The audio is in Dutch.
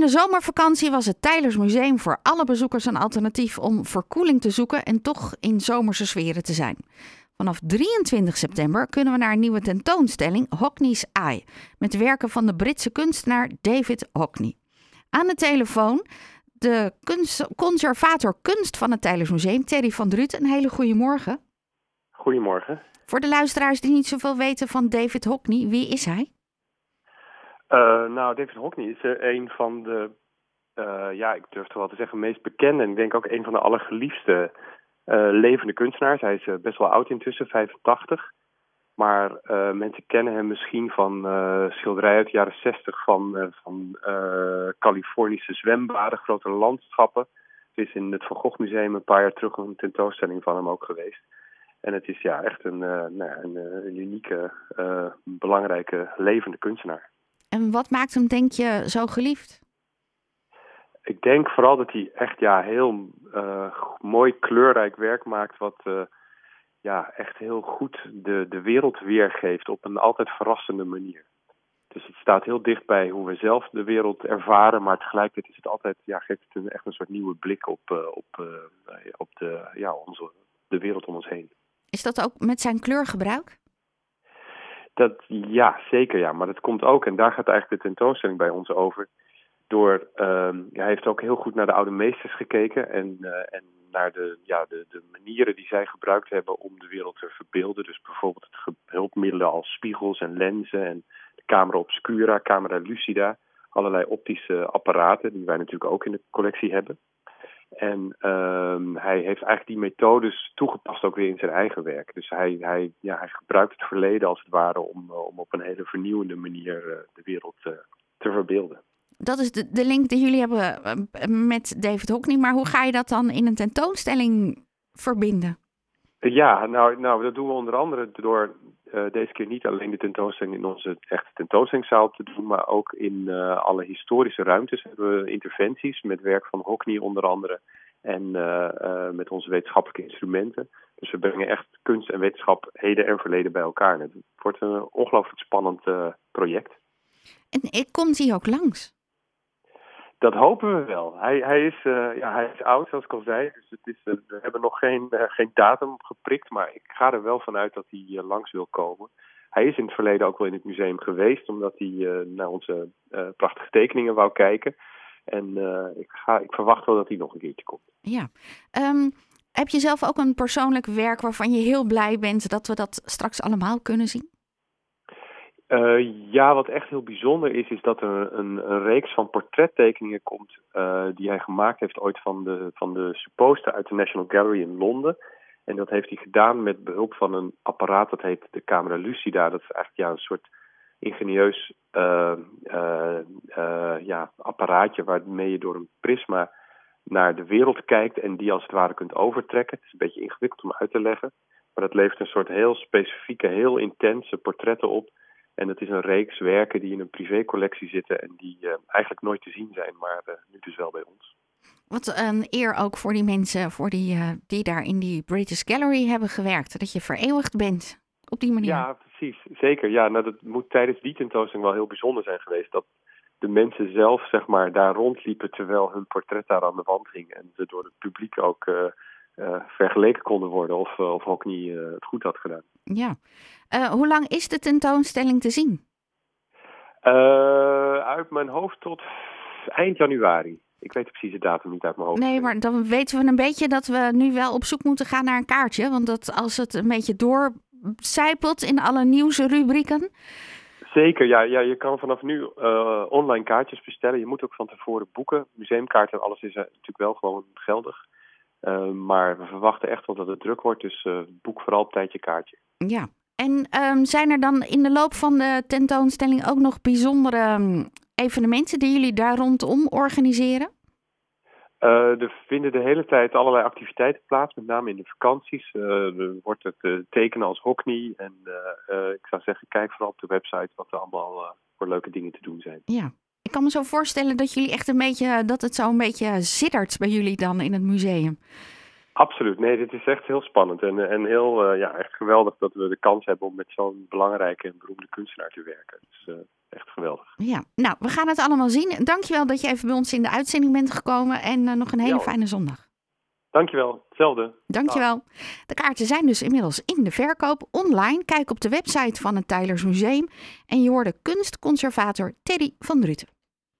In de zomervakantie was het Tylers Museum voor alle bezoekers een alternatief om verkoeling te zoeken en toch in zomerse sferen te zijn. Vanaf 23 september kunnen we naar een nieuwe tentoonstelling Hockney's Eye met werken van de Britse kunstenaar David Hockney. Aan de telefoon de kunst, conservator kunst van het Tylers Museum, Terry van Drut. Een hele goede morgen. Goedemorgen. Voor de luisteraars die niet zoveel weten van David Hockney, wie is hij? Uh, nou, David Hockney is een van de, uh, ja, ik durf toch wel te zeggen, meest bekende en ik denk ook een van de allergeliefste levende kunstenaars. Hij is best wel oud intussen, 85. Maar mensen kennen hem misschien van schilderijen uit de jaren 60 van, van Californische zwembaden, grote landschappen. Er is in het Van Gogh Museum een paar jaar terug een tentoonstelling van hem ook geweest. En het is ja echt een, nou, een, een unieke, belangrijke, levende kunstenaar. En wat maakt hem, denk je, zo geliefd? Ik denk vooral dat hij echt ja, heel uh, mooi kleurrijk werk maakt, wat uh, ja, echt heel goed de, de wereld weergeeft op een altijd verrassende manier. Dus het staat heel dicht bij hoe we zelf de wereld ervaren, maar tegelijkertijd is het altijd, ja, geeft het een, echt een soort nieuwe blik op, uh, op, op de, ja, onze, de wereld om ons heen. Is dat ook met zijn kleurgebruik? Dat, ja, zeker ja. Maar dat komt ook, en daar gaat eigenlijk de tentoonstelling bij ons over. Door, uh, hij heeft ook heel goed naar de oude meesters gekeken en, uh, en naar de, ja, de, de manieren die zij gebruikt hebben om de wereld te verbeelden. Dus bijvoorbeeld hulpmiddelen als spiegels en lenzen en de camera obscura, camera lucida. Allerlei optische apparaten die wij natuurlijk ook in de collectie hebben. En um, hij heeft eigenlijk die methodes toegepast ook weer in zijn eigen werk. Dus hij, hij, ja, hij gebruikt het verleden als het ware om, om op een hele vernieuwende manier uh, de wereld uh, te verbeelden. Dat is de, de link die jullie hebben met David Hockney. Maar hoe ga je dat dan in een tentoonstelling verbinden? Ja, nou, nou dat doen we onder andere door uh, deze keer niet alleen de tentoonstelling in onze echte tentoonstellingszaal te doen, maar ook in uh, alle historische ruimtes hebben we interventies met werk van Hockney onder andere en uh, met onze wetenschappelijke instrumenten. Dus we brengen echt kunst en wetenschap heden en verleden bij elkaar. Het wordt een ongelooflijk spannend project. En komt hij ook langs? Dat hopen we wel. Hij, hij, is, uh, ja, hij is oud, zoals ik al zei. Dus het is, uh, we hebben nog geen, uh, geen datum geprikt. Maar ik ga er wel vanuit dat hij langs wil komen. Hij is in het verleden ook wel in het museum geweest. Omdat hij naar onze prachtige tekeningen wou kijken. En ik, ga, ik verwacht wel dat hij nog een keertje komt. Ja. Um, heb je zelf ook een persoonlijk werk waarvan je heel blij bent dat we dat straks allemaal kunnen zien? Uh, ja, wat echt heel bijzonder is, is dat er een, een reeks van portrettekeningen komt uh, die hij gemaakt heeft ooit van de, van de supposter uit de National Gallery in Londen. En dat heeft hij gedaan met behulp van een apparaat dat heet de camera lucida. Dat is eigenlijk ja, een soort ingenieus uh, ja, apparaatje waarmee je door een prisma naar de wereld kijkt en die als het ware kunt overtrekken. Het is een beetje ingewikkeld om uit te leggen, maar dat levert een soort heel specifieke, heel intense portretten op en het is een reeks werken die in een privécollectie zitten en die uh, eigenlijk nooit te zien zijn, maar uh, nu dus wel bij ons. Wat een eer ook voor die mensen voor die, uh, die daar in die British Gallery hebben gewerkt. Dat je vereeuwigd bent op die manier. Ja, precies. Zeker. Ja, nou, dat moet tijdens die tentoonstelling wel heel bijzonder zijn geweest. Dat de mensen zelf zeg maar, daar rondliepen terwijl hun portret daar aan de wand hing. En ze door het publiek ook uh, vergeleken konden worden of, uh, of Hockney uh, het goed had gedaan. Ja. hoe lang is de tentoonstelling te zien? uit mijn hoofd tot eind januari. Ik weet precies de datum niet uit mijn hoofd. Nee, maar dan weten we een beetje dat we nu wel op zoek moeten gaan naar een kaartje. Want dat als het een beetje doorcijpelt in alle nieuwsrubrieken. Zeker, ja, ja. Je kan vanaf nu online kaartjes bestellen. Je moet ook van tevoren boeken. Museumkaarten en alles is natuurlijk wel gewoon geldig. Uh, maar we verwachten echt wel dat het druk wordt, dus uh, boek vooral op tijd je kaartje. Ja, en um, zijn er dan in de loop van de tentoonstelling ook nog bijzondere um, evenementen die jullie daar rondom organiseren? Uh, er vinden de hele tijd allerlei activiteiten plaats, met name in de vakanties. er wordt het tekenen als Hockney. En ik zou zeggen, kijk vooral op de website wat er allemaal voor leuke dingen te doen zijn. Ja, ik kan me zo voorstellen dat jullie echt een beetje, dat het zo een beetje zittert bij jullie dan in het museum. Absoluut. Nee, dit is echt heel spannend. En, en heel ja, echt geweldig dat we de kans hebben om met zo'n belangrijke en beroemde kunstenaar te werken. Dus echt geweldig. Ja, nou, we gaan het allemaal zien. Dankjewel dat je even bij ons in de uitzending bent gekomen. En nog een hele fijne zondag. Dankjewel, hetzelfde. Dankjewel. De kaarten zijn dus inmiddels in de verkoop online. Kijk op de website van het Tylers Museum en je hoort de kunstconservator Teddy van Druten.